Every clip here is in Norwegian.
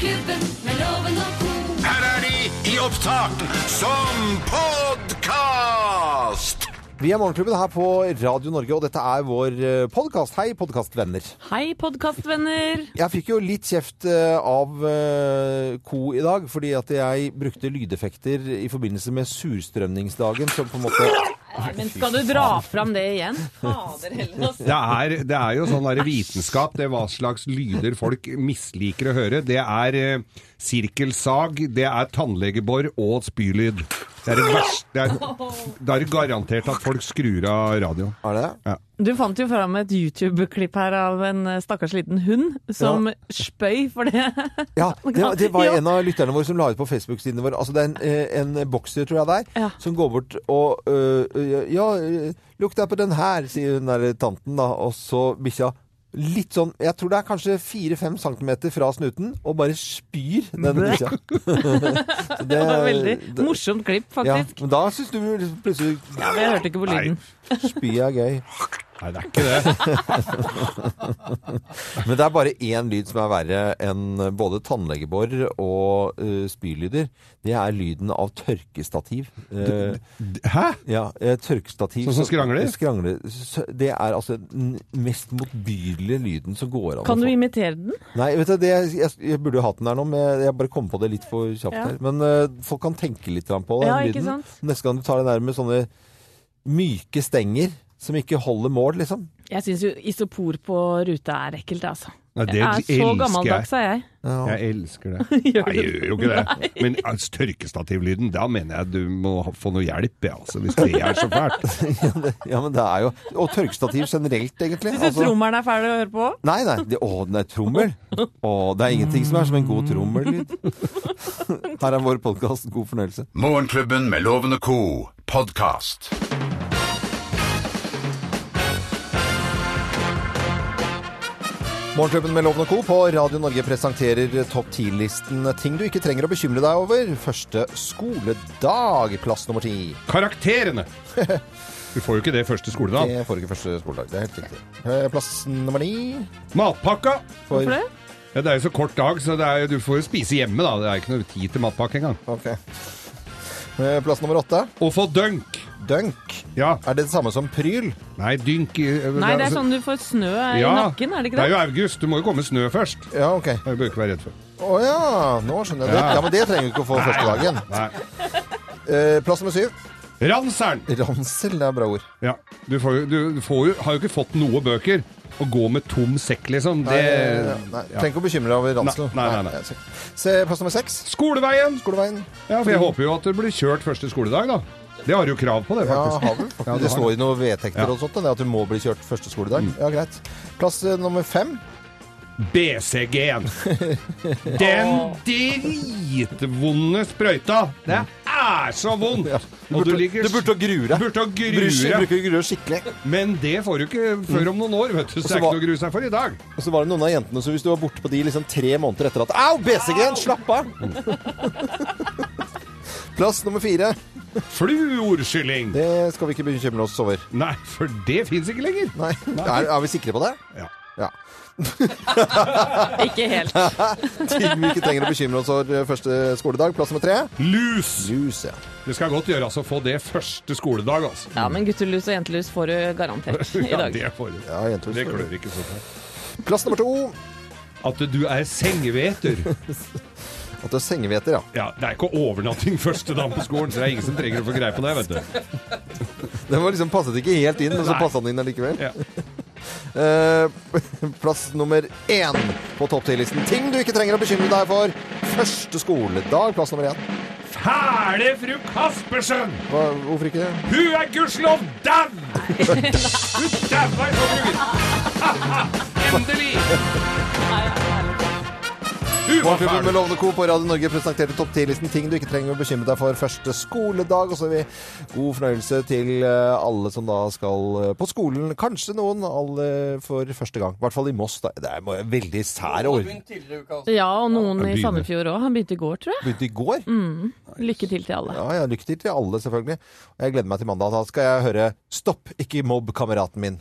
Morgenklubben med loven og ko. Her er de i opptak som podkast! Vi er Morgenklubben her på Radio Norge, og dette er vår podkast. Hei, podkastvenner. Hei, podkastvenner. Jeg fikk jo litt kjeft eh, av eh, Co i dag, fordi at jeg brukte lydeffekter i forbindelse med surstrømningsdagen, som på en måte Nei, men skal du dra fram det igjen? Fader heller, altså. Det er, det er jo sånn der vitenskap, det er hva slags lyder folk misliker å høre. Det er eh, sirkelsag, det er tannlegebor og spylyd. Det er det verste. Det er, da er det garantert at folk skrur av radioen. Er det? Ja. Du fant jo fram et YouTube-klipp her av en eh, stakkars liten hund som spøy for det. Ja, det, var- det var en av lytterne våre som la ut på Facebook-siden vår. Altså, det er en, eh, en bokser, tror jeg det er, Ja. som går bort og øh, Ja, lukt deg på den her, sier hun der tanten, da. Og så bikkja litt sånn Jeg tror det er kanskje fire-fem centimeter fra snuten, og bare spyr den bikkja. Så Det var veldig det- morsomt klipp, Ja, faktisk. men da syns du plutselig Ja, men jeg hørte ikke på lyden. spy er gøy. Nei, det er ikke det. Men det er bare én lyd som er verre enn både tannlegebor og uh, spylyder. Det er lyden av tørkestativ. Eh, Hæ? ja, eh, tørkestativ. Sånn som skrangler? Skrangler. Det er altså den mest motbydelige lyden som går an. Kan du imitere den? Nei, vet du, det, jeg, jeg burde jo hatt den der nå, men jeg, bare kom på det litt for kjapt Ja. her. Men uh, folk kan tenke litt på den Ja, ikke lyden. sant? Neste gang du tar den der med sånne myke stenger som ikke holder mål, liksom. Jeg syns jo isopor på rute er ekkelt, altså. Nei, det jeg er så gammeldags, er jeg. Ja. Jeg elsker det. Nei, jeg gjør jo ikke det. Men altså, tørkestativlyden, da mener jeg du må få noe hjelp, ja, altså, hvis det er så fælt. Ja, men det er jo Og tørkestativ generelt, egentlig. Syns du Altså- trommelen er fæl å høre på? Nei, nei. Det, å, den er trommel. Å, det er ingenting som er som en god trommellyd. Her er vår podkast. God fornøyelse. Morgenklubben med Lovende Co. Podkast. Morgenklubben med Loven og Co. på Radio Norge presenterer topp 10-listen ting du ikke trenger å bekymre deg over. Første skoledag, plass nummer ti. Karakterene! Du får jo ikke det første skoledag. Det får du ikke første skoledag. Det er helt riktig. Eh, Plass nummer ni. Matpakka! For, Hvorfor det? Ja, det er jo så kort dag, så det er, du får jo spise hjemme, da. Det er ikke noe tid til matpakke engang. Ok. Eh, Plass nummer åtte. Å få dunk! Dunk. Ja. Er det det samme som pryl? Nei, dynk i- Nei, det er altså- sånn du får snø i Ja, nakken, er det ikke Det er det? jo august. Du må jo komme snø først. Ja, ok. Det bør du ikke være redd for. Å ja, nå skjønner jeg det. Ja. Ja, men det trenger du ikke å få første dagen. Nei. Eh, Plass nummer syv. Ranseren! Ransel, det er bra ord. Ja. Du, får, jo- du, du får jo, har jo ikke fått noe bøker. Å gå med tom sekk, liksom, det Nei, nei, ja. Trenger ikke å bekymre deg over ranselen. Nei, nei, nei, nei. Se, se plass nummer seks. Skoleveien! Skoleveien. Ja, for jeg håper jo at det blir kjørt første skoledag, da. Det har du jo krav på, det, faktisk. Ja, du det har står i noen vedtekter Ja. Mm. og sånt, det at du må bli kjørt første skoledag. Ja, greit. Plass eh, nummer fem. BCG-en. Den dritvonde sprøyta. Det er så vondt! Ja. Du, burde, ligger- du burde grue deg. burde grue deg. skikkelig. Men det får du ikke før om noen år, vet du. Så det er ikke noe å grue seg for i dag. Og så var det noen av jentene, som hvis du var borte på de liksom tre måneder etter at Au, BCG-en! Slapp av! Plass nummer fire. Fluorskylling. Det skal vi ikke bekymre oss over. Nei, for det fins ikke lenger. Nei. Er, er vi sikre på det? Ja. Ja. Ikke helt. Ting vi ikke trenger å bekymre oss over eh, første skoledag. Plass nummer tre. Lus. Lus, ja. Det skal godt gjøres å få det første skoledag, altså. Ja, men guttelus og jentelus får du garantert i dag. Ja, det får du. Ja. Det klør ikke så fælt. Plass nummer to. At du er sengeveter. At det er sengeveter, ja. Ja, det er ikke overnatting første dagen på skolen, så det er ingen som trenger å få greie på det, vet du. Den var liksom passet ikke helt inn, men så passa den inn allikevel. Ja. Eh, plass nummer én på topp ti-listen. Ting du ikke trenger å bekymre deg for. Første skoledag, plass nummer én. Fæle fru Kaspersen! Hva, hvorfor ikke? det? Hun er gudskjelov dau! Hun daua i forrige uke. Endelig! Morgenklubben med. Lovende Co. på Radio Norge presenterte topp 10-listen ting du ikke trenger å bekymre deg for første skoledag. Og så vil vi god fornøyelse til eh, alle som da skal eh, på skolen. Kanskje noen alle for første gang. I hvert fall i Moss. Da. Det er en veldig sær ordning. Ja, og noen i. Sandefjord òg. Han begynte i går, tror jeg. Begynte i går. Mm. Lykke til til alle. Ja, ja, Lykke til til alle, selvfølgelig. Og jeg gleder meg til mandag. Da skal jeg høre 'Stopp, ikke mobb kameraten min'.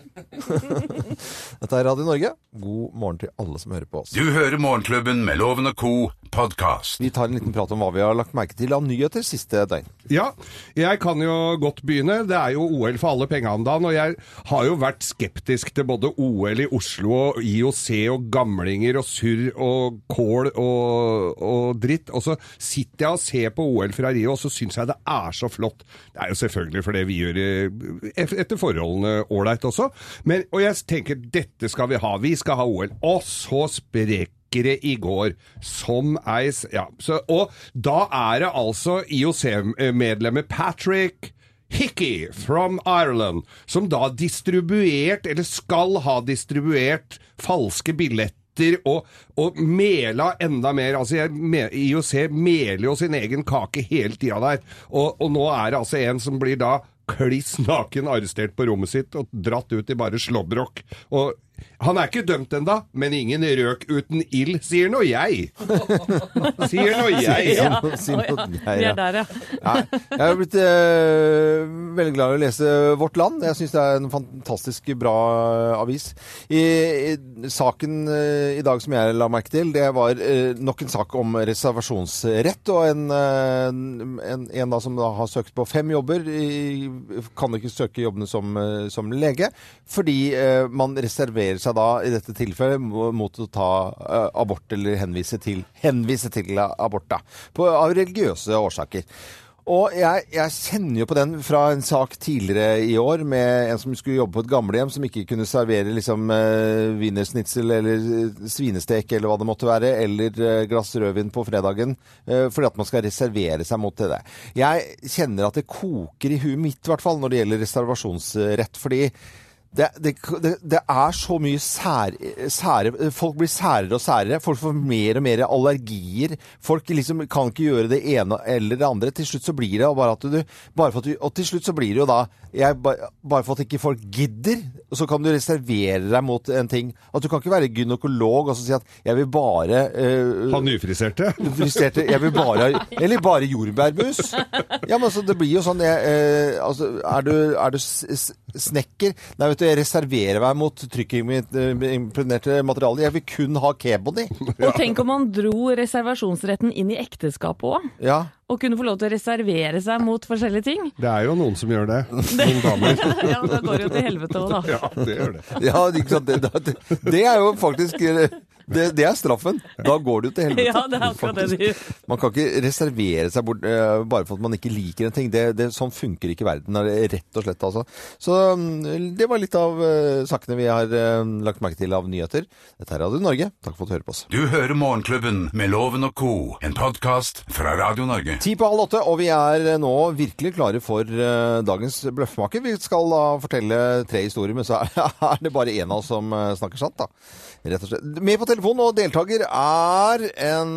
Dette er Radio Norge. God morgen til alle som hører på oss. Du hører Morgenklubben med Loven Loven og Co. podkast. Vi tar en liten prat om hva vi har lagt merke til av nyheter siste døgn. Ja, jeg kan jo godt begynne. Det er jo OL for alle penga om dagen, og jeg har jo vært skeptisk til både OL i Oslo og IOC og gamlinger og surr og kål og, og dritt. Og så sitter jeg og ser på OL fra Rio, og så syns jeg det er så flott. Det er jo selvfølgelig fordi vi gjør etter forholdene ålreit også, men, og jeg tenker dette skal vi ha. Vi skal ha OL. Og så sprekker lekkere i går. Som ei Ja, og da er det altså IOC-medlemmet Patrick Hickey from Ireland, som da distribuert, eller skal ha distribuert, falske billetter og, og mela enda mer. Altså, IOC meler jo sin egen kake hele tida der. Og, og nå er det altså en som blir da kliss naken arrestert på rommet sitt og dratt ut i bare slåbrok. Og han er ikke dømt ennå, men ingen røk uten ild, sier nå jeg. Sier nå jeg. Ja. Si noe- jeg, Nei, ja. er der, ja. Jeg har blitt eh, veldig glad i å lese Vårt Land. Jeg syns det er en fantastisk bra eh, avis. I, i saken eh, i dag som jeg la merke til, det var eh, nok en sak om reservasjonsrett. Og en, eh, en, en da som da har søkt på fem jobber, i, kan ikke søke jobbene som, eh, som lege, fordi eh, man reserverer seg da i dette tilfellet mot å ta eh, abort eller henvise til, henvise til abort, da, på, av religiøse årsaker. Og jeg, jeg kjenner jo på den fra en sak tidligere i år med en som skulle jobbe på et gamlehjem som ikke kunne servere liksom eh, wienersnitzel eller eh, svinestek eller hva det måtte være, eller glass rødvin på fredagen, fordi at man skal reservere seg mot det. Jeg kjenner at det koker i huet mitt, i hvert fall, når det gjelder reservasjonsrett. fordi det, det, det, er så mye sær, sære Folk blir særere og særere. Folk får mer og mer allergier. Folk liksom kan ikke gjøre det ene eller det andre. Til slutt så blir det bare at du, bare for at du Og til slutt så blir det jo da jeg, Bare for at ikke folk gidder, så kan du reservere deg mot en ting. At du kan ikke være gynekolog og så si at jeg vil bare eh, Ha nyfriserte. Friserte. Jeg vil bare Eller bare jordbærmus. Ja, men altså, det blir jo sånn jeg, eh, altså, Er du, er du snekker? Nei, vet du, jeg reserverer meg mot trykkimpregnerte materialer. Jeg vil kun ha keboni. Og tenk om man dro reservasjonsretten inn i ekteskapet òg. Ja. Og kunne få lov til å reservere seg mot forskjellige ting. Det er jo noen som gjør det. Noen damer. Ja, da går det jo til helvete òg, da. Ja, det gjør det. ja? Det, det, det er jo faktisk eh, det, det er straffen. Da går det jo til helvete. Ja, det er akkurat det du gjør. Man kan ikke reservere seg bort eh, bare for at man ikke liker en ting. Det, det, sånn funker ikke verden, er rett og slett. altså. Så mm, det var litt av eh, sakene vi har lagt merke til av nyheter. Dette er Radio Norge. Takk for at du hører på oss. Du hører Morgenklubben med Loven og Co., en podkast fra Radio Norge. Ti på halv åtte, og vi er eh, nå virkelig klare for uh, dagens bløffmaker. Vi skal da fortelle tre historier, men så er, det bare én av oss som uh, snakker sant, da. Rett og slett. Med på telefonen og deltaker er en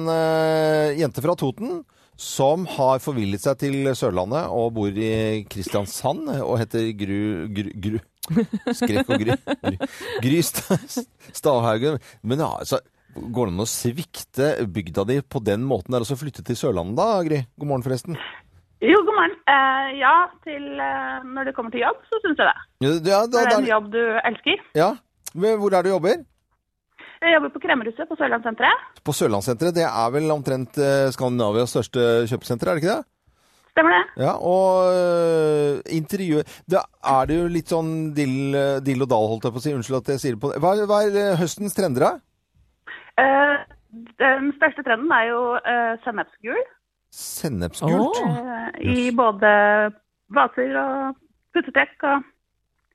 jente fra Toten. Som har forvillet seg til Sørlandet og bor i Kristiansand og heter Gru... Gru, gru Skrekk og. Gry, Gry Stavhaugen. Men ja, altså, går det an å svikte bygda di på den måten der og så flytte til Sørlandet da, Gry? God morgen, forresten. Jo, god morgen. Eh, ja, til eh, når det kommer til jobb, så syns jeg det. Ja, da, det er en jobb du elsker. ja. Men Hvor er det du jobber? Jeg jobber på Kremmerhuset på Sørlandssenteret. På Sørlandssenteret. Det er vel omtrent eh, Skandinavias største kjøpesenter, er det ikke det? Stemmer det? Ja, og øh, intervjuet Da er det jo litt sånn dill, dill og dal, holdt jeg på å si. Unnskyld at jeg sier det på Hva, hva er eh, høstens trender, da? Eh, den største trenden er jo uh, sennepsgul. Sennepsgult? Oh. eh, I både vaser og puttetrekk og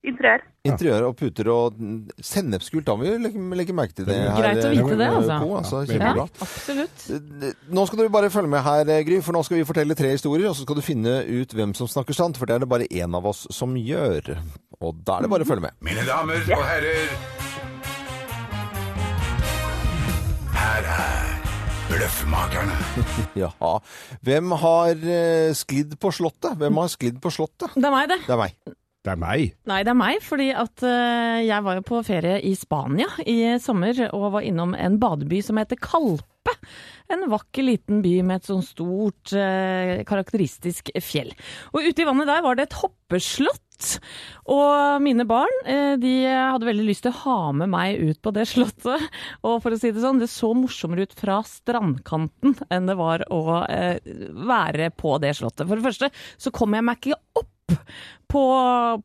interiør. Interiør og puter og sennepsgult, da må vi legge, legge merke til det. her, Greit å vite eh, det, altså. På, altså. Ja, Ja, absolutt. Nå skal du bare følge med her, eh, Gry, for nå skal vi fortelle tre historier, og så skal du finne ut hvem som snakker sant, for det er det bare én av oss som gjør. Og da er det bare å følge med. Mine damer og herrer Bløffmakerne. Jaha. Hvem har eh, sklidd på Slottet? Hvem har sklidd på Slottet? Det er meg, det. Det er meg. Det er meg. Nei, det er meg, fordi at eh, jeg var jo på ferie i Spania i sommer og var innom en badeby som heter Kalpe. En vakker liten by med et sånn stort, eh, karakteristisk fjell. Og ute i vannet der var det et hoppeslott. Slott. Og mine barn eh, de hadde veldig lyst til å ha med meg ut på det slottet. Og for å si det sånn, det så morsommere ut fra strandkanten enn det var å eh, være på det slottet. For det første så kom jeg meg ikke opp på,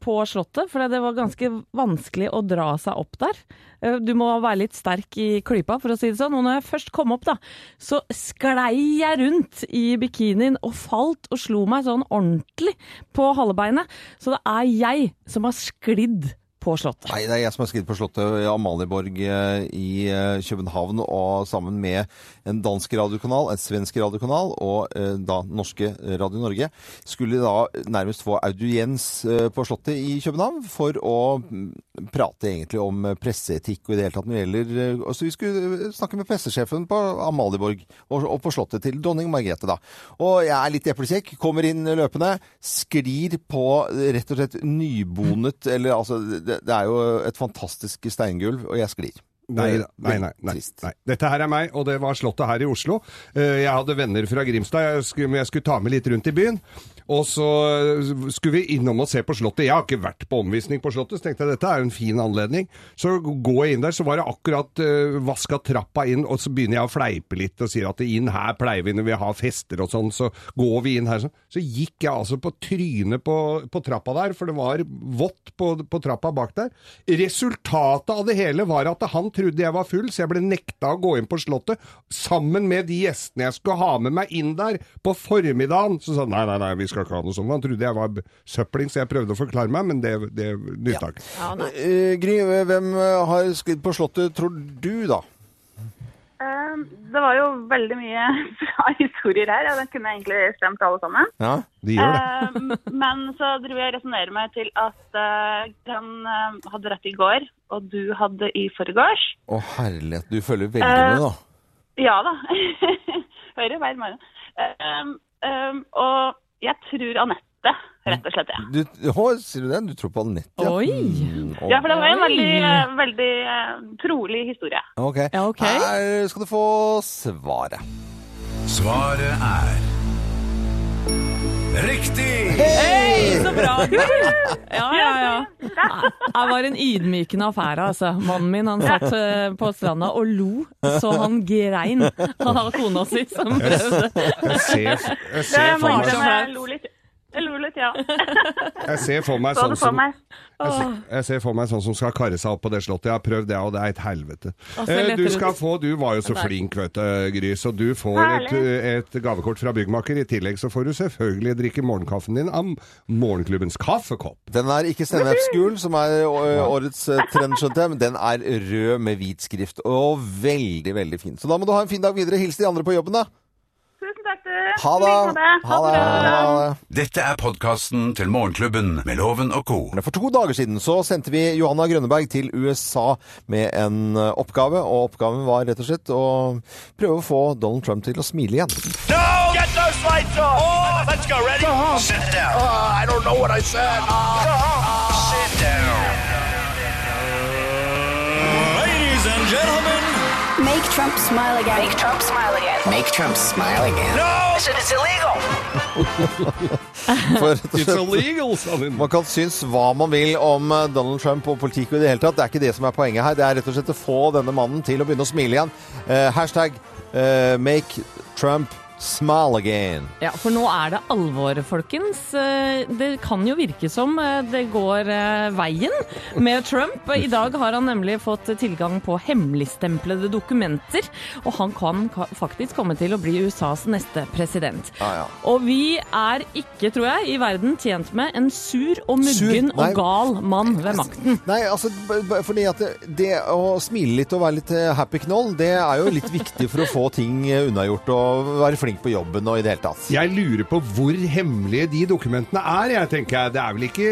på Slottet, for det var ganske vanskelig å dra seg opp der. Eh, Du må være litt sterk i klypa, for å si det sånn. Og når jeg først kom opp, da, så sklei jeg rundt i bikinien og falt og slo meg sånn ordentlig på halebeinet. Så det er jeg som har sklidd på Slottet. Nei, det er jeg som har skrevet på Slottet Amalieborg eh, i eh, København, og sammen med en dansk radiokanal, en svensk radiokanal og eh, da norske Radio Norge, skulle da nærmest få audiens på Slottet i København for å mm, prate egentlig om presseetikk og i det hele tatt når det gjelder Så vi skulle snakke med pressesjefen på Amalieborg og, på Slottet til dronning Margrethe, da. Og jeg er litt eplekjekk, kommer inn løpende, sklir på rett og slett nybonet Eller altså, det, det er jo et fantastisk steingulv, og jeg sklir. Nei, nei, nei, nei, nei. Dette her er meg, og det var Slottet her i Oslo. Eh, Jeg hadde venner fra Grimstad, men jeg skulle ta med litt rundt i byen. Og så eh, skulle vi innom og se på Slottet. Jeg har ikke vært på omvisning på Slottet, så tenkte jeg dette er jo en fin anledning. Så går jeg inn der, så var det akkurat uh, vaska trappa inn, og så begynner jeg å fleipe litt og sier at inn her pleier vi når vi har fester og sånn, så går vi inn her sånn. Så gikk jeg altså på trynet på, på trappa der, for det var vått på, på trappa bak der. Resultatet av det hele var at han trodde jeg var full, så jeg ble nekta å gå inn på Slottet. Sammen med de gjestene jeg skulle ha med meg inn der på formiddagen. Så sa han nei, nei, nei, vi skal ikke og sånn. Han trodde jeg var søpling, så jeg prøvde å forklare meg, men det, det nytta ikke. Ja, Ja, uh, Gry, hvem eh, har sklidd på Slottet, tror du, da? Eh, Det var jo veldig mye bra historier her, Ja, den kunne jeg egentlig stemt alle sammen. Ja? De gjør det. Eh, Men så driver jeg og resonnerer meg til at eh, han eh, hadde rett i går, og du hadde i forgårs. Å herlighet, du følger veldig med, da. Ja da. Hører hver morgen. Eh, eh, og jeg tror Anette, rett og slett. Ja, Du, hå, sier du det? Du tror på Anette? Oi. Mm, ja for det var en veldig, eh, veldig eh, trolig historie. ok. Ja, ok. Her skal du få svaret. Svaret er Riktig! Hei, så bra! Ja, ja, ja. Det var en ydmykende affære, altså. Mannen min han satt eh, på stranda og lo så han grein av kona si som prøvde. Jeg ser, jeg Det ser for meg, jeg lo litt. Jeg ja. jeg ser for meg Så sånn som meg. Jeg ser, jeg ser for meg sånn som skal karre seg opp på det slottet. Jeg har prøvd det, og det er et helvete. Eh, du få, du var jo så flink, vet du, Gry, så du får et, et gavekort fra byggmaker. I tillegg så får du selvfølgelig drikke morgenkaffen din av morgenklubbens kaffekopp. Den er ikke sennepsgul, som er årets eh, trend, skjønte jeg, men den er rød med hvit skrift. Og veldig, veldig fin. Så da må du ha en fin dag videre. Hils de andre på jobben, da. Ha det! Ha det. Dette er podkasten til Morgenklubben med Loven og co. For to dager siden så sendte vi Johanna Grønneberg til USA med en eh, oppgave, og oppgaven var rett og slett å prøve å få Donald Trump til å smile igjen. No! Get those lights off! Let's go. Ready? Sit down. I don't know what I said. Sit down. Ladies and gentlemen. Make Trump smile again. Make Trump smile again. Make Trump smile again. No! Said it's illegal. For It's illegal, sa hun. Man kan synes hva man vil om eh, Donald Trump og politikk i det hele tatt. Det er ikke det som er poenget her. Det er rett og slett å få denne mannen til å begynne å smile igjen. Uh, hashtag uh, make Trump smile again. Ja, for nå er det alvor, folkens. Eh, Det kan jo virke som eh, det går eh, veien med Trump. I dag har han nemlig fått tilgang på hemmeligstemplede dokumenter, og han kan faktisk komme til å bli USAs neste president. Ah, ja. Og vi er ikke, tror jeg, i verden tjent med en sur og muggen og gal mann ved makten. Nei, altså, fordi at det, det å smile litt og være litt happy knoll, det er jo litt viktig for å få ting unnagjort og være flink på jobben og i det hele tatt. Jeg lurer på hvor hemmelige de dokumentene er, jeg tenker jeg. Det er vel ikke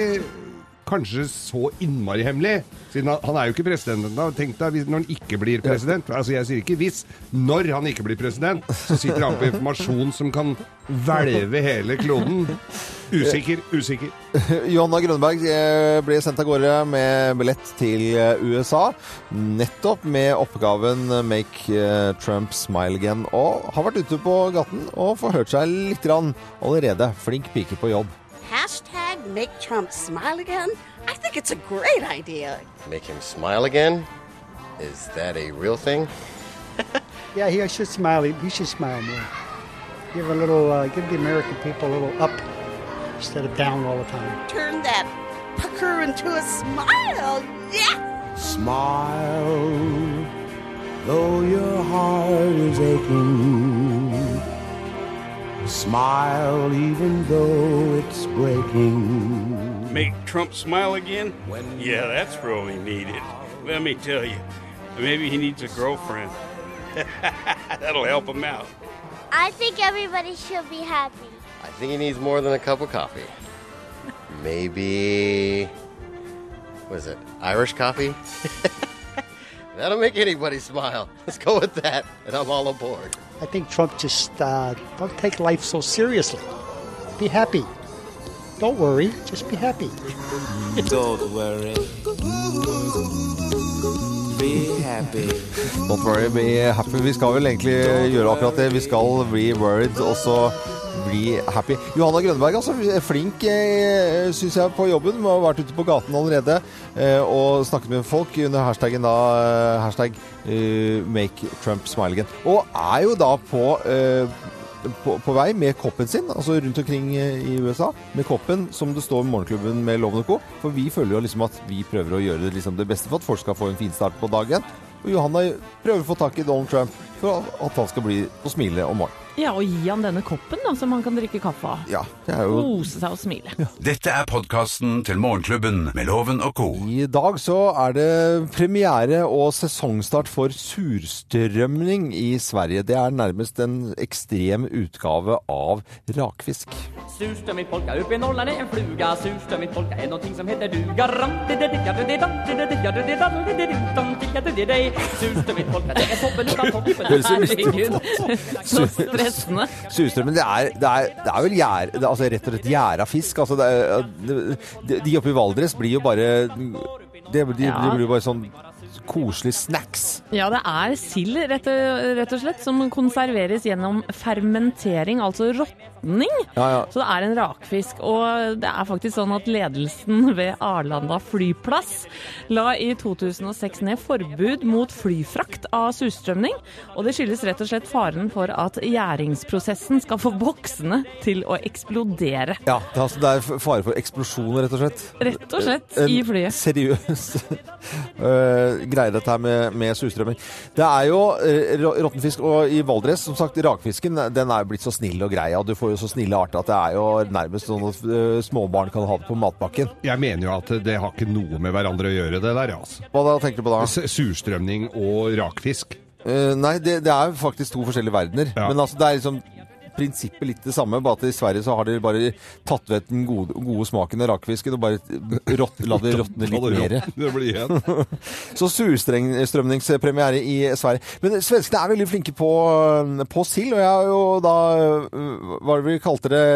kanskje så innmari hemmelig? Siden han, han er jo ikke president ennå. Tenk deg hvis- når han ikke blir president. Altså Jeg sier ikke hvis. Når han ikke blir president, så sitter han på informasjon som kan hvelve hele kloden. Usikker, usikker. Johanna Grønneberg eh, ble sendt av gårde med billett til eh, USA, nettopp med oppgaven eh, Make eh, Trump Smile Again, og har vært ute på gaten og forhørt seg litt grann allerede. Flink pike på jobb. Hashtag make Trump smile again? I think it's a great idea. Make him smile again? Is that a real thing? Yeah, he should smile. He should smile more. Give a little, uh, give the American people a little up instead of down all the time. Turn that pucker into a smile. Yeah. Smile, though your heart is aching. Smile, even though it's breaking. Make Trump smile again? Yeah, that's really needed. Let me tell you, maybe he needs a girlfriend. That'll help him out. I think everybody should be happy. I think he needs more than a cup of coffee. Maybe. What is it? Irish coffee? That'll make anybody smile. Let's go with that, and I'm all aboard. I think Trump just uh, don't take life so seriously. Be happy. Don't worry. Just be happy. Don't worry. Be happy. Don't worry, be happy. Vi skal vel egentlig gjøre akkurat det. Vi skal bli worried, og så bli happy. Johanna Grønneberg, altså flink syns jeg på jobben. Må ha vært ute på gaten allerede eh, og snakket med folk under hashtaggen da eh, hashtag eh, make Trump smile again. Og er jo da på eh, på, på vei med koppen sin, altså rundt omkring eh, i USA, med koppen som det står Morgenklubben med Loven Co. For vi føler jo liksom at vi prøver å gjøre det, liksom det beste for at folk skal få en fin start på dagen. Og Johanna prøver å få tak i Donald Trump for at han skal bli og smile om morgenen. Ja, og gi han denne koppen da, som han kan drikke kaffe av. Ja, det er jo Kose seg og smile. Dette er podkasten til Morgenklubben med Loven og co. I dag så er det premiere og sesongstart for surstrømning i Sverige. Det er nærmest en ekstrem utgave av rakfisk. Surströmmingspolka uppe i Norrland är en fluga Surströmmingspolka är någonting som heter duga Surströmmingspolka, det er toppen utan toppen Stressende. Surstrømmen, det er, det er, det er vel gjær, altså rett og slett gjæra fisk. Altså de, de oppe i Valdres blir jo bare det, de, Ja. de blir jo bare sånn koselige snacks. Ja, det er sild, rett, rett og slett, som konserveres gjennom fermentering, altså råtning. Ja, ja. Så det er en rakfisk. Og det er faktisk sånn at ledelsen ved Arlanda flyplass la i 2006 ned forbud mot flyfrakt av surstrømning. Og det skyldes rett og slett faren for at gjæringsprosessen skal få boksene til å eksplodere. Ja, det er, altså, det er fare for eksplosjoner, rett og slett. Rett og slett, i flyet. Seriøs øh, greie dette her med, med surstrømming. Det er jo øh, råttenfisk, og i Valdres, som sagt, rakfisken, den er jo blitt så snill og grei, og du får jo så snille arter at det er jo nærmest sånn at øh, småbarn kan ha det på matpakken. Jeg mener jo at det har ikke noe med hverandre å gjøre, det der, altså. Hva da tenker du på da? Surstrømning og rakfisk. Uh, nei, det, det er faktisk to forskjellige verdener. Ja. Men altså, det er liksom prinsippet litt det samme, bare at i Sverige så har de bare tatt vekk den gode, gode smaken av rakfisken og bare rått, la det råtne litt mer. det blir igjen. så surstrømningspremiere i Sverige. Men svenskene er veldig flinke på, på sild, og jeg har jo da Hva er det vi kalte det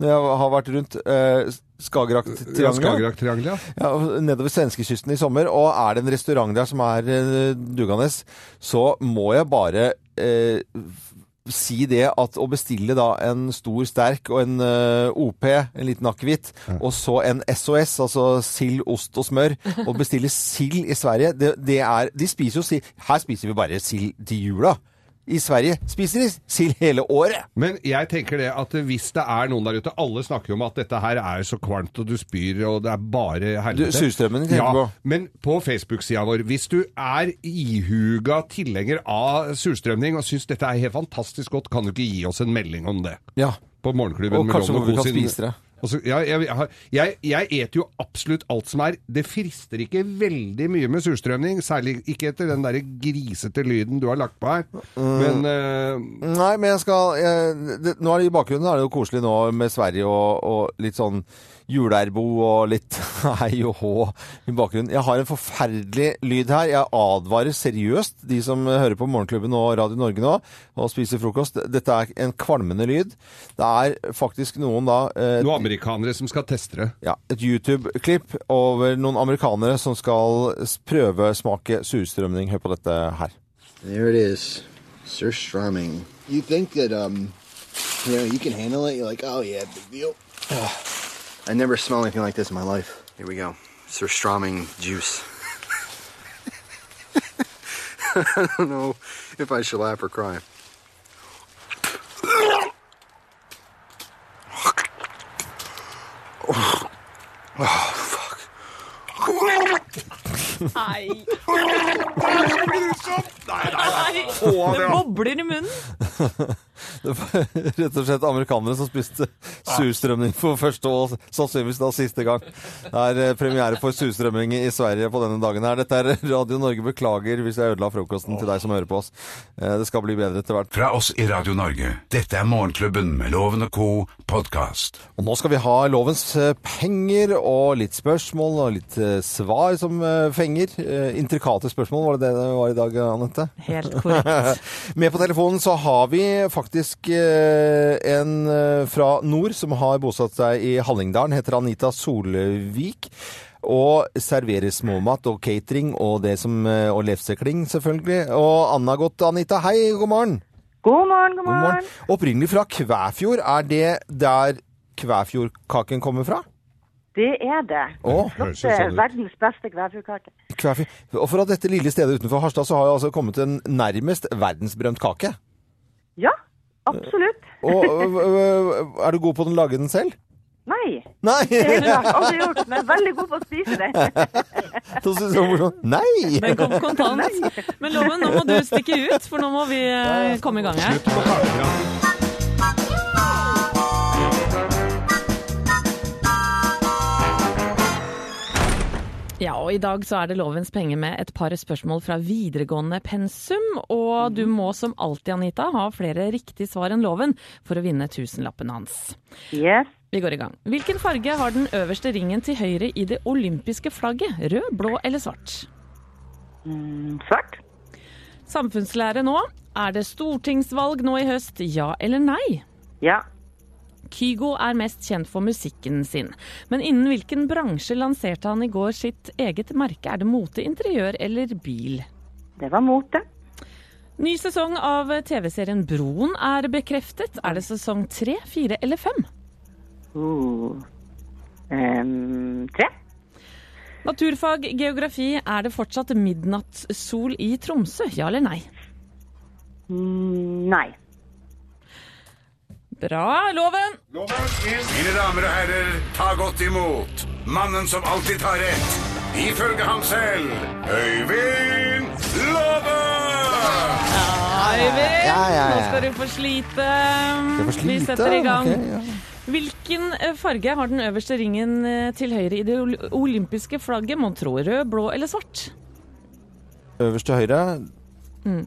når jeg har vært rundt? Uh, Ja, Skagerrak-triangelet. Skagerrak-triangelet, ja. Ja, nedover svenskekysten i sommer, og er det en restaurant der som er eh, dugende, så må jeg bare eh, si det at å bestille da en stor sterk og en uh, OP, en liten akevitt, og så en SOS, altså sild, ost og smør, og bestille sild i Sverige, det, det er De spiser jo sild Her spiser vi bare sild til jula. I Sverige spiser de sild hele året. Men jeg tenker det at hvis det er noen der ute Alle snakker jo om at dette her er så kvalmt, og du spyr, og det er bare helvete. Surstrømmen tenker ja, på. Men på Facebook-sida vår, hvis du er ihuga tilhenger av surstrømning og syns dette er helt fantastisk godt, kan du ikke gi oss en melding om det? Ja. På Morgenklubben Og med kanskje Loven hvor vi Co. kan sin- spise det. Og så- ja, jeg, jeg, jeg, jeg eter jo absolutt alt som er Det frister ikke veldig mye med surstrømning, særlig ikke etter den der grisete lyden du har lagt på her. Men uh... Nei, men jeg skal det, Nå er det i bakgrunnen er det jo koselig nå med Sverige og, og litt sånn juleerbo og litt hei og hå i bakgrunnen. Jeg har en forferdelig lyd her. Jeg advarer seriøst de som hører på Morgenklubben og Radio Norge nå og spiser frokost. Dette er en kvalmende lyd. Det er faktisk noen da eh, noen amerikanere som skal teste det. ja, et YouTube-klipp over noen amerikanere som skal prøve prøvesmake surstrømning. Hør på dette her. There it is. Surströmming. You think that um you know you can handle it? You're like, oh yeah, big deal. I never smelled anything like this in my life. Here we go. Surströmming juice. I don't know if I should laugh or cry. Oh, fuck. Nei. Nei. nei! Det bobler i munnen. Det var rett og slett amerikanere som spiste surstrømming for første og sannsynligvis da siste gang. Det er eh, premiere for surstrømming i Sverige på denne dagen her. Dette er Radio Norge. Beklager hvis jeg ødela frokosten til deg som hører på oss. Eh, Det skal bli bedre etter hvert. Fra oss i Radio Norge. Dette er Morgenklubben med Loven og co. podkast. Og nå skal vi ha lovens eh, penger og litt spørsmål og litt svar som fenger. Intrikate spørsmål, var det det det var i dag, Anette? Helt korrekt. Med på telefonen så har vi faktisk eh, en eh, fra nord som har bosatt seg i Hallingdalen. Heter Anita Solvik. Og serverer småmat og catering og det som eh, Og lefsekling, selvfølgelig. Og Anna godt, Anita. Hei, god morgen. God morgen, god morgen. Opprinnelig fra Kvæfjord. Er det der Kvæfjordkaken kommer fra? Det er det. Oh, Flotte, verdens beste kvæfjordkake. Kvæfjord. Og fra dette lille stedet utenfor Harstad så har jo altså kommet en nærmest verdensberømt kake. Ja, absolutt. Og ø, ø, er du god på å lage den selv? Nei. Nei! Det har jeg aldri gjort, men veldig god på å spise det. Da synes jeg morsomt. Nei! Den kom kontant. Men Loven, nå må du stikke ut, for nå må vi eh, komme i gang her. Ja, og i dag så er det Lovens penger med et par spørsmål fra videregående pensum. Og du må som alltid, Anita, ha flere riktige svar enn Loven for å vinne tusenlappen hans. Yes. Vi går i gang. Hvilken farge har den øverste ringen til høyre i det olympiske flagget? Rød, blå eller svart? Mm, svart. Samfunnslære nå. Er det stortingsvalg nå i høst, ja eller nei? Ja. Kygo er mest kjent for musikken sin. Men innen hvilken bransje lanserte han i går sitt eget merke? Er det mote, interiør eller bil? Det var mote. Ny sesong av TV-serien Broen er bekreftet. Er det sesong tre, fire eller fem? Uh. um, tre. Naturfag, geografi. Er det fortsatt midnattssol i Tromsø? Ja eller nei? Mm, nei. Bra, Loven! Mine damer og herrer, ta godt imot mannen som alltid tar rett, ifølge ham selv, Øyvind Låve! Øyvind, Ja, ja, ja. nå skal du få slite. Vi setter i gang. Okay, ja. Hvilken eh, farge har den øverste ringen eh, til høyre i det olympiske flagget? Mon tro rød, blå eller svart? Øverst til høyre Mm.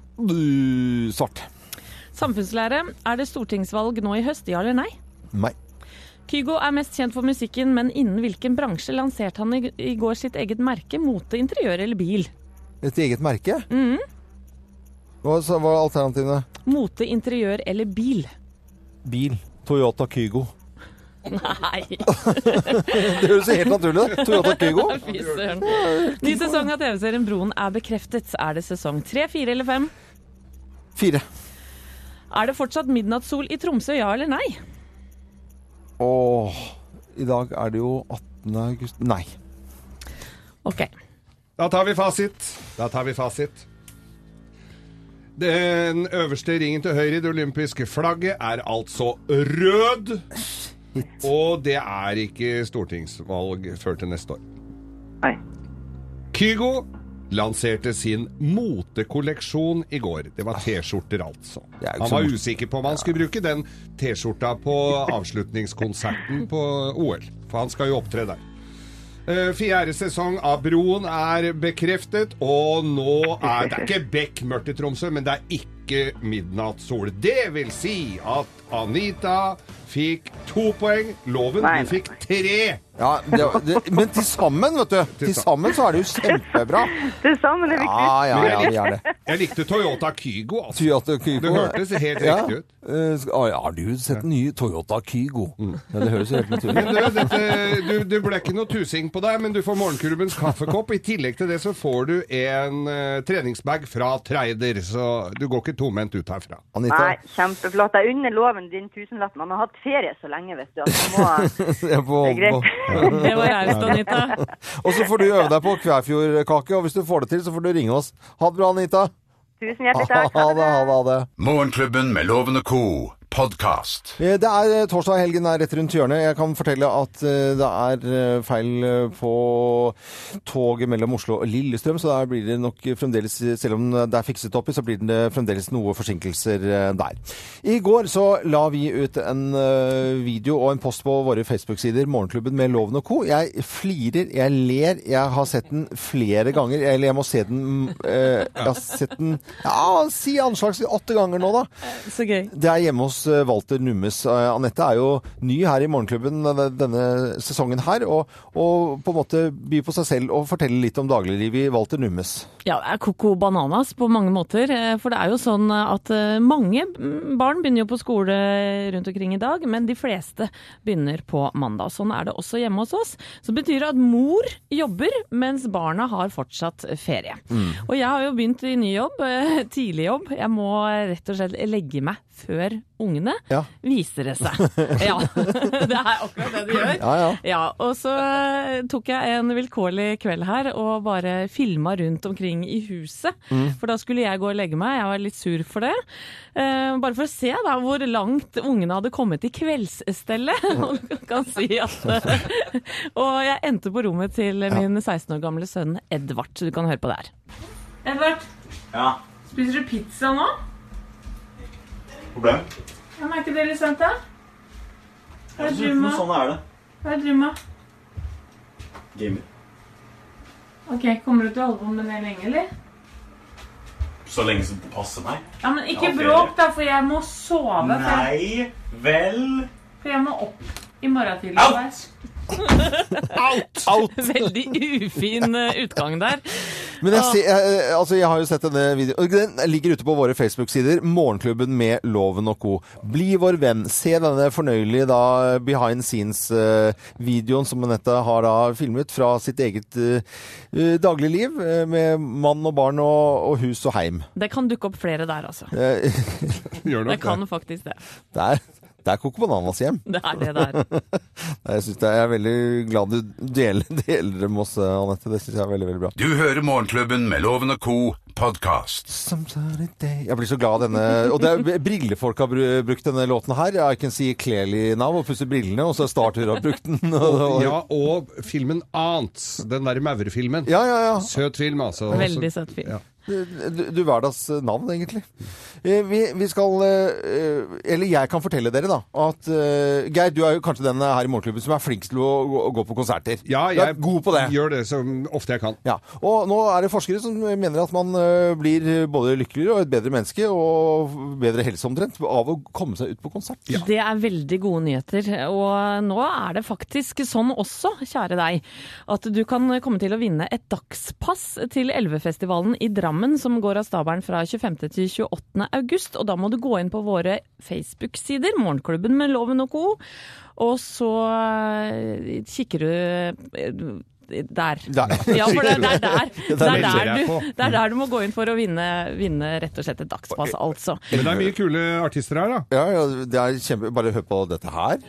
svart. Samfunnslære. Er det stortingsvalg nå i høst, ja eller nei? Nei. Kygo er mest kjent for musikken, men innen hvilken bransje lanserte han i, går sitt eget merke? Mote, interiør eller bil? Et eget merke? Mhm. Hva så var alternativene? Mote, interiør eller bil? Bil. Toyota Kygo. Nei. Det høres helt naturlig ut. Toyota Kygo. Fy søren. Ny sesong av TV-serien Broen er bekreftet. Er det sesong tre, fire eller fem? Fire. Er det fortsatt midnattssol i Tromsø, ja eller nei? Åh, i dag er det jo 18. august Nei. Ok. Da tar vi fasit. Da tar vi fasit. Den øverste ringen til høyre i det olympiske flagget er altså rød. Og det er ikke stortingsvalg før til neste år. Nei. Kygo lanserte sin motekolleksjon i går. Det var T-skjorter, altså. er Han var usikker på om han skulle bruke den T-skjorta på avslutningskonserten på OL, for han skal jo opptre der. Eh, Fjerde sesong av Broen er bekreftet, og nå er det ikke bekmørkt i Tromsø, men det er ikke midnattssol. Det vil si at Anita fikk to poeng. Loven, Nei, du fikk tre. Ja, det, det, men til sammen, vet du. Til sammen så er det jo kjempebra. Til sammen er viktig. Ja, ja, ja, det er det. Jeg likte Toyota Kygo, altså. Toyota Kygo. Det hørtes helt ja. riktig ut. Ja, har du sett den nye Toyota Kygo? Ja, det høres jo helt naturlig Men ut. du, dette, du, du ble ikke noe tusing på deg, men du får morgenklubbens kaffekopp. I tillegg til det så får du en uh, treningsbag fra Treider, så du går ikke tomhendt ut herfra. Nei, kjempeflott. Jeg unner loven din tusenlapp. Man har hatt ferie så lenge, vet du. At man må... Jeg Det er greit. Det var raust, Anita. Og så får du øve deg på Kvæfjordkake, og hvis du får det til, så får du ringe oss. Ha det bra, Anita. Tusen hjertelig takk. Ha det, ha det, ha det. Morgenklubben med lovende og Co. podkast. Eh, Det er eh, torsdag, helgen er rett rundt hjørnet. Jeg kan fortelle at eh, det er feil på toget mellom Oslo og Lillestrøm, så der blir det nok fremdeles, selv om det er fikset opp i, så blir det fremdeles noe forsinkelser der. I går så la vi ut en video og en post på våre Facebook-sider, Morgenklubben med Loven og Co. Jeg flirer, jeg ler, jeg har sett den flere ganger, eller jeg må se den, mm, jeg har sett den, ja, si anslagsvis åtte ganger nå da. Så gøy. Det er hjemme hos eh, Walter Nummes. Eh, Anette er jo ny her i Morgenklubben denne, sesongen her, og, og på en måte by på seg selv og fortelle litt om dagliglivet i Walter Nummes. Ja, det er koko bananas på mange måter. eh, For det er jo sånn at mange mm, barn begynner jo på skole rundt omkring i dag, men de fleste begynner på mandag. Sånn er det også hjemme hos oss. Så betyr det at mor jobber, mens barna har fortsatt ferie. Og jeg har jo begynt i ny jobb, tidlig jobb. Jeg må rett og slett legge meg før ungene, Ja. viser det seg. Ja, det er akkurat det du gjør. Ja, ja. og så eh, tok jeg en vilkårlig kveld her og bare filma rundt omkring i huset. Mm. For da skulle jeg gå og legge meg, jeg var litt sur for det. Eh, bare for å se da hvor langt ungene hadde kommet i kveldsstellet. Og kan si at eh, Og jeg endte på rommet til min 16 år gamle sønn Edvard. så Du kan høre på det her. Edvard, Ja, spiser du pizza nå? Problem. Ja, men er ikke det litt sent, da? Hva er drømma? Sånn er det. Hva er drømma? Gamer. Ok, kommer du til å holde på med det lenge, eller? Så lenge som det passer meg. Ja, men ikke bråk, da, for jeg må sove. Nei vel for jeg må opp i morgen tidlig. Out! Out! Veldig ufin eh, utgang der. Men jeg, ser, jeg, altså jeg har jo sett denne videoen. Den ligger ute på våre Facebook-sider. Morgenklubben med Loven og co. Bli vår venn. Se denne fornøyelige da, behind scenes-videoen som Anette har da filmet fra sitt eget uh, dagligliv eh, med mann og barn og, og hus og heim. Det kan dukke opp flere der, altså. Eh, Gjør Det kan faktisk det. Det er, det er Coco Bananas hjem. Det er det det er. Jeg, synes det, jeg er veldig glad du deler, deler det med oss, Anette. Det syns jeg er veldig veldig bra. Du hører Morgenklubben med Loven og Co. podkast. Jeg blir så glad av denne Og det er brillefolk har brukt denne låten her. I can see clearly now. Og pusser brillene, og så Starter har brukt den. Og, Ja, og filmen Ants, den derre maurefilmen. Ja, ja, ja. Søt film, altså. Veldig søt film. Ja. Du, du hverdags navn, egentlig. Eh, Vi, vi skal eh, Eller jeg kan fortelle dere, da, at eh, Geir, du er jo kanskje den her i Morgenklubben som er flinkest til å, gå- å gå på konserter. Ja, du er jeg god på det. gjør det så ofte jeg kan. Ja, og nå er det forskere som mener at man eh, blir både lykkeligere og et bedre menneske og bedre helse omtrent av å komme seg ut på konsert. Det er veldig gode nyheter. Og nå er det faktisk sånn også, kjære deg, at du kan komme til å vinne et dagspass til Elvefestivalen i Drammen, som går av stabelen fra 25. til 28. august. Og da må du gå inn på våre Facebook-sider, Morgenklubben med Loven og co. Og så eh, kikker du eh, der. Der. Ja, for det, det, er der, Det er er der der du, det er der du må gå inn for å vinne, vinne rett og slett et dagspass, altså. Men det er mye kule artister her, da. Ja, ja, det er kjempe... Bare hør på dette her.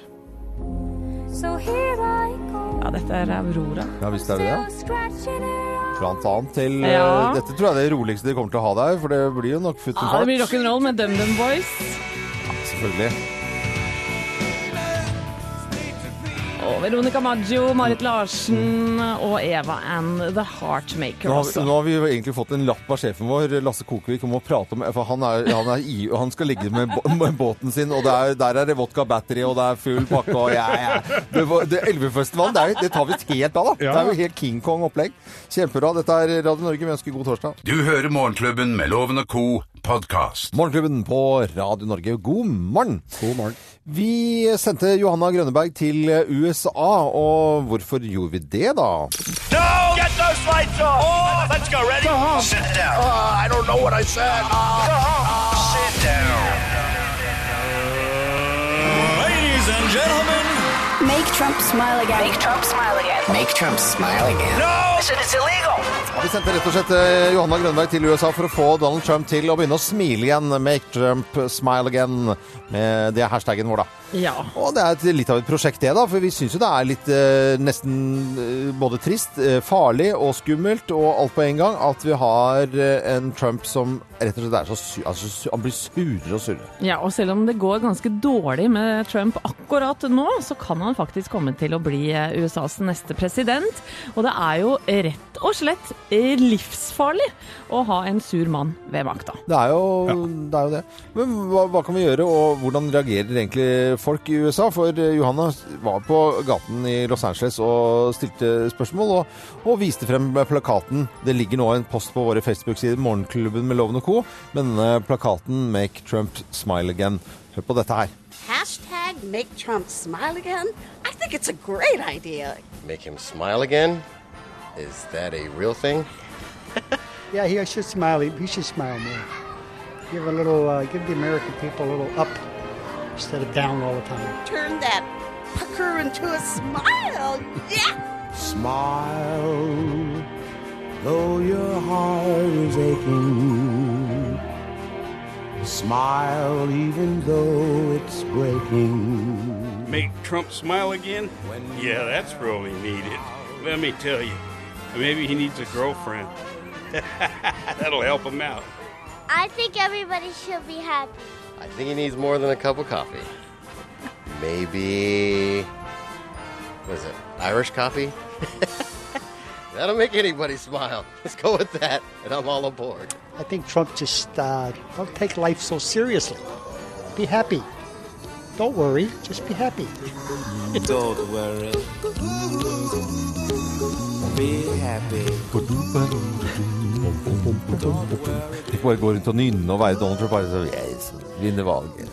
So here I go. Ja, dette er Aurora. Ja, visst er det det. Blant annet til eh, Ja. Dette tror jeg er det roligste de kommer til å ha der, for det blir jo nok futt and Ja, det blir rock'n'roll med DumDum Boys. Selvfølgelig. Veronica Maggio, Marit Larsen og Eva and The Heartmaker Nå har, vi, nå har vi jo egentlig fått en lapp av sjefen vår, Lasse Kokevik, om å prate om For han, er, han, er i, han skal ligge med, med båten sin, og det er, der er det vodka battery, og det er full pakke, og ja, ja. Det, det Elvefestivalen, det, er, det tar vi helt av, da. Ja. Det er jo helt King Kong-opplegg. Kjempebra. Dette er Radio Norge. Vi ønsker god torsdag. Du hører Morgenklubben med Loven og Co. podkast. Morgenklubben på Radio Norge. God morgen. God morgen. Vi sendte Johanna Grønneberg til USA, og hvorfor gjorde vi det, da? No! Get those lights off! Oh, let's go. Ready? Sit down. I don't know what I said. Sit down. Ladies and gentlemen, Make Trump smile again. Make Trump smile again. Make Trump smile again. No! It's illegal. Ja, vi sendte rett og slett eh, Johanna Grønberg til USA for å få Donald Trump til å begynne å smile igjen. Make Trump smile again. Med det er hashtaggen vår, da. Ja. Og det er et, litt av et prosjekt det, da. For vi syns jo det er litt eh, nesten eh, både trist, farlig og skummelt og alt på en gang at vi har en Trump som rett og slett er så su altså, Han blir surere og surere. Ja, og selv om det går ganske dårlig med Trump akkurat nå, så kan han faktisk kommet til å bli eh, USAs neste president. Og det er jo rett og slett eh, livsfarlig å ha en sur mann ved makta. Det er jo det. Er jo det. Men hva, hva kan vi gjøre, og hvordan reagerer egentlig folk i USA? For eh, Johanna var på gaten i Los Angeles og stilte spørsmål, og, og viste frem plakaten. Det ligger nå en post på våre Facebook-sider, Morgenklubben med Loven og Co., med denne plakaten 'Make Trump smile again'. Hør på dette her. Hashtag make Trump smile again. I think it's a great idea. Make him smile again? Is that a real thing? Yeah, he should smile. He should smile more. Give a little, uh, give the American people a little up instead of down all the time. Turn that pucker into a smile. Yeah. Smile, though your heart is aching. Smile, even though it's breaking. Make Trump smile again? Yeah, that's really needed. Let me tell you, maybe he needs a girlfriend. That'll help him out. I think everybody should be happy. I think he needs more than a cup of coffee. Maybe. What is it? Irish coffee? That'll make anybody smile. Let's go with that, and I'm all aboard. I think Trump just uh, don't take life so seriously. Be happy. Don't worry. Just be happy. Don't worry. Be happy. Ikke bare gå rundt og nynne og være Donald Trump, bare så yes, vinne valget.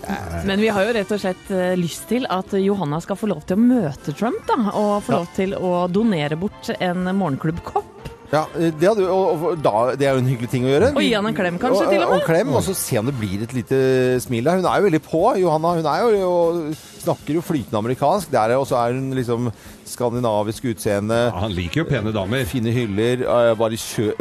Men vi har jo rett og slett eh, lyst til at Johanna skal få lov til å møte Trump, da. Og få lov til å donere bort en morgenklubbkopp. Ja, det, hadde, og, og, da, det er jo en hyggelig ting å gjøre. Og gi han en klem, kanskje, til og med? Og, klem, og så se om det blir et lite smil der. Hun er jo veldig på, Johanna. Hun er jo, jo snakker jo flytende amerikansk. Der, og så er hun liksom skandinavisk utseende. Ja, han liker jo pene damer. Fine hyller. eh, Bare kjø...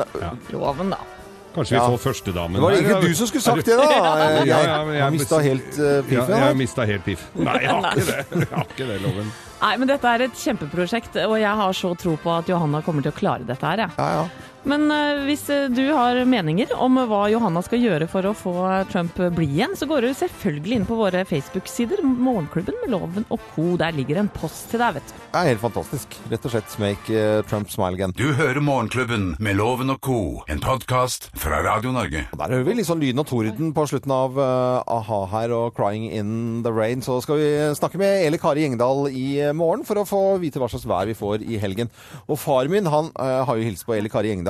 Nei, Loven, da. Kanskje vi får førstedamen Det var det egentlig du som skulle sagt det, da. Jeg, Jeg ja, mistet helt, eh, piffen, Ja, jeg her. mista helt piff. Nei, jeg har ikke det. Jeg har ikke det, Loven. Nei, men dette er et kjempeprosjekt, og jeg har så tro på at Johanna kommer til å klare dette her, jeg. Men eh, hvis eh, du har meninger om hva Johanna skal gjøre for å få Trump bli igjen, så går du selvfølgelig inn på våre Facebook-sider, Morgenklubben med Loven og co. Der ligger en post til deg, vet du. Det er helt fantastisk. Rett og slett make eh, Trump smile again. Du hører Morgenklubben med Loven og co., en podkast fra Radio Norge. Der hører vi litt sånn lyden og torden på slutten av eh, a-ha her og 'Crying in the Rain'. Så skal vi snakke med Eli Kari Gjengdal i morgen for å få vite hva slags vær vi får i helgen. Og far min han har jo hilst på Eli Kari Gjengdal.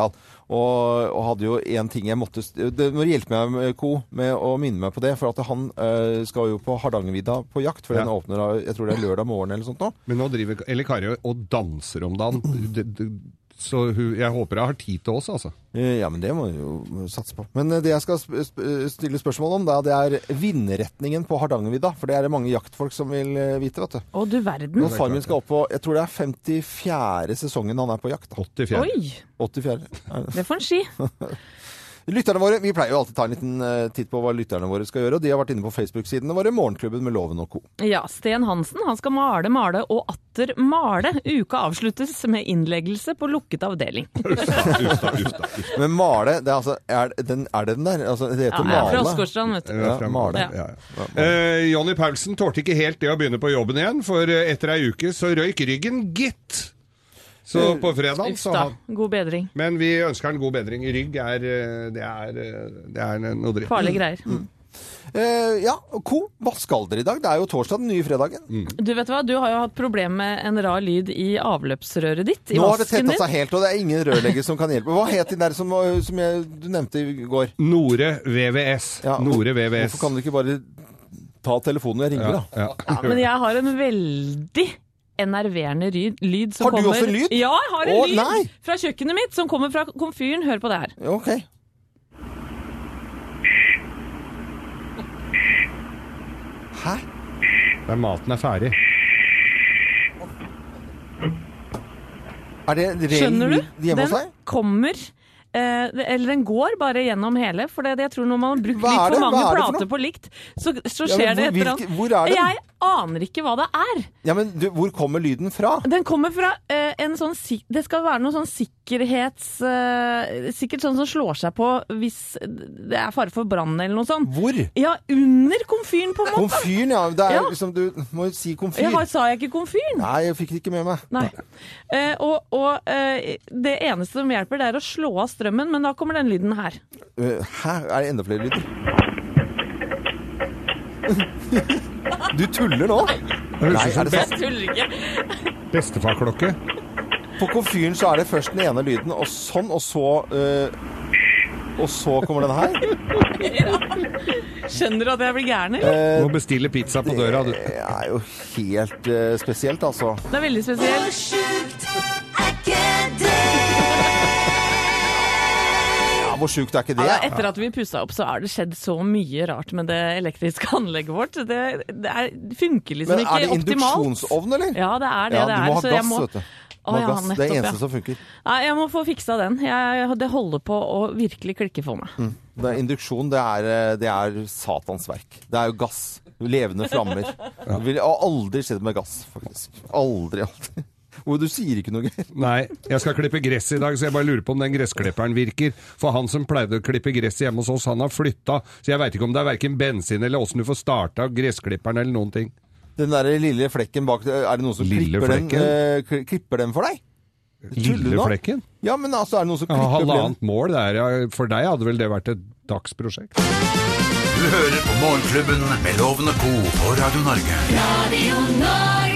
Og, og hadde jo én ting jeg måtte Det må hjelpe meg med, Co, med å minne meg på det. For at han øh, skal jo på Hardangervidda på jakt. For den åpner jeg tror det er lørdag morgen eller sånt nå. Men nå driver Elle Kari og danser om dagen. Så hun, jeg håper jeg har tid til oss, altså. Eh, Ja, men det må vi jo satse på. Men eh, det jeg skal sp sp stille spørsmål om, da, det er vindretningen på Hardangervidda. For det er det mange jaktfolk som vil eh, vite, vet du. Å, du verden. Når far min skal opp på Jeg tror det er 54. sesongen han er på jakt. 84. Oi! 84. Det får en ski. Lytterne våre, Vi pleier jo alltid å ta en liten eh, titt på hva lytterne våre skal gjøre. og De har vært inne på Facebook-sidene våre, Morgenklubben med Loven og co. Ja, Sten Hansen han skal male, male og atter male. Uka avsluttes med innleggelse på lukket avdeling. Men male, det er, altså, er, den, er det den der? Altså, det heter ja, er male. fra Åsgårdstrand, vet du. Ja, Fra- male. Ja, ja. Eh, Jonny Paulsen tålte ikke helt det å begynne på jobben igjen, for eh, etter ei uke så røyk ryggen, gitt. Så på fredag så han God bedring. Men vi ønsker han god bedring. Rygg er eh, Det er, eh, det er noe dritt. Farlige greier. Eh, ja, og co. Hva skal dere i dag? Det er jo torsdag, den nye fredagen. Du vet hva, du har jo hatt problem med en rar lyd i avløpsrøret ditt. I Nå har det tetta seg helt, og det er ingen rørlegger som kan hjelpe. Hva het den der som, som jeg, du nevnte i går? Nore VVS. Nore VVS. Hvorfor kan du ikke bare ta telefonen og ringe, da? Ja, Ja, men jeg har en veldig enerverende ryd, lyd som kommer Har du kommer... også lyd? Ja, jeg har en Å, lyd nei. fra kjøkkenet mitt som kommer fra komfyren. Hør på det her. Ok. Hæ? Der maten er ferdig. Er det Skjønner du? lyd hjemme hos Den deg? kommer eh, Eller den går bare gjennom hele. For det, jeg tror når man har brukt litt for mange Hva plater på likt, så, så Ja, skjer det et eller annet. hvor er den? Jeg aner ikke hva det er. Ja, men du, hvor kommer lyden fra? Den kommer fra uh, en sånn Det skal være noe sånn sikkerhets... Uh, sikkert sånn som slår seg på hvis det er fare for brann eller noe sånt. Hvor? Ja, under komfyren, på en måte. Komfyren, ja. Det er Ja. liksom, du må jo si komfyr. Ja, sa jeg ikke komfyren? Nei, jeg fikk det ikke med meg. Nei. Uh, og og det eneste som hjelper, det er å slå av strømmen, men da kommer den lyden her. Hæ? Er det enda flere lyder? Du tuller nå? Nei, er det sant? Jeg tuller ikke. Bestefar-klokke. På komfyren så er det først den ene lyden, og sånn, og så uh, Og så kommer den her. Skjønner du at jeg blir gæren, eller? Eh, Må bestille pizza på døra, du. Det er jo helt uh, spesielt, altså. Det er veldig spesielt. Hvor sjukt er ikke det? Ja, etter at vi pussa opp, så har det skjedd så mye rart med det elektriske anlegget vårt. Det, det, er, det funker liksom Men er det induksjonsovn, eller? Ja, det er det Ja, det du er. må ha gass, må- vet du. Å, ja, nettopp, det er eneste ja. som funker. Nei, jeg må få fiksa den. Jeg, det holder på å virkelig klikke for meg. Mm. Det er induksjon, det er, eh, det er satans verk. Det er jo gass. Levende flammer. Det ville aldri skjedd med gass, faktisk. Aldri, aldri. Og du sier ikke noe, Geir. Nei, jeg skal klippe gress i dag, så jeg bare lurer på om den gressklipperen virker. For han som pleide å klippe gress hjemme hos oss, han har flytta, så jeg veit ikke om det er verken bensin eller åssen du får starta gressklipperen eller noen ting. Den der lille flekken bak, er det noen som klipper den, eh, klipper den for deg? Lille flekken? Ja, men altså, er det noen som klipper den? halvannet mål der, ja. For deg hadde vel det vært et dagsprosjekt? Du hører på Morgenklubben med Lovende Co. på Radio Norge. Radio Norge.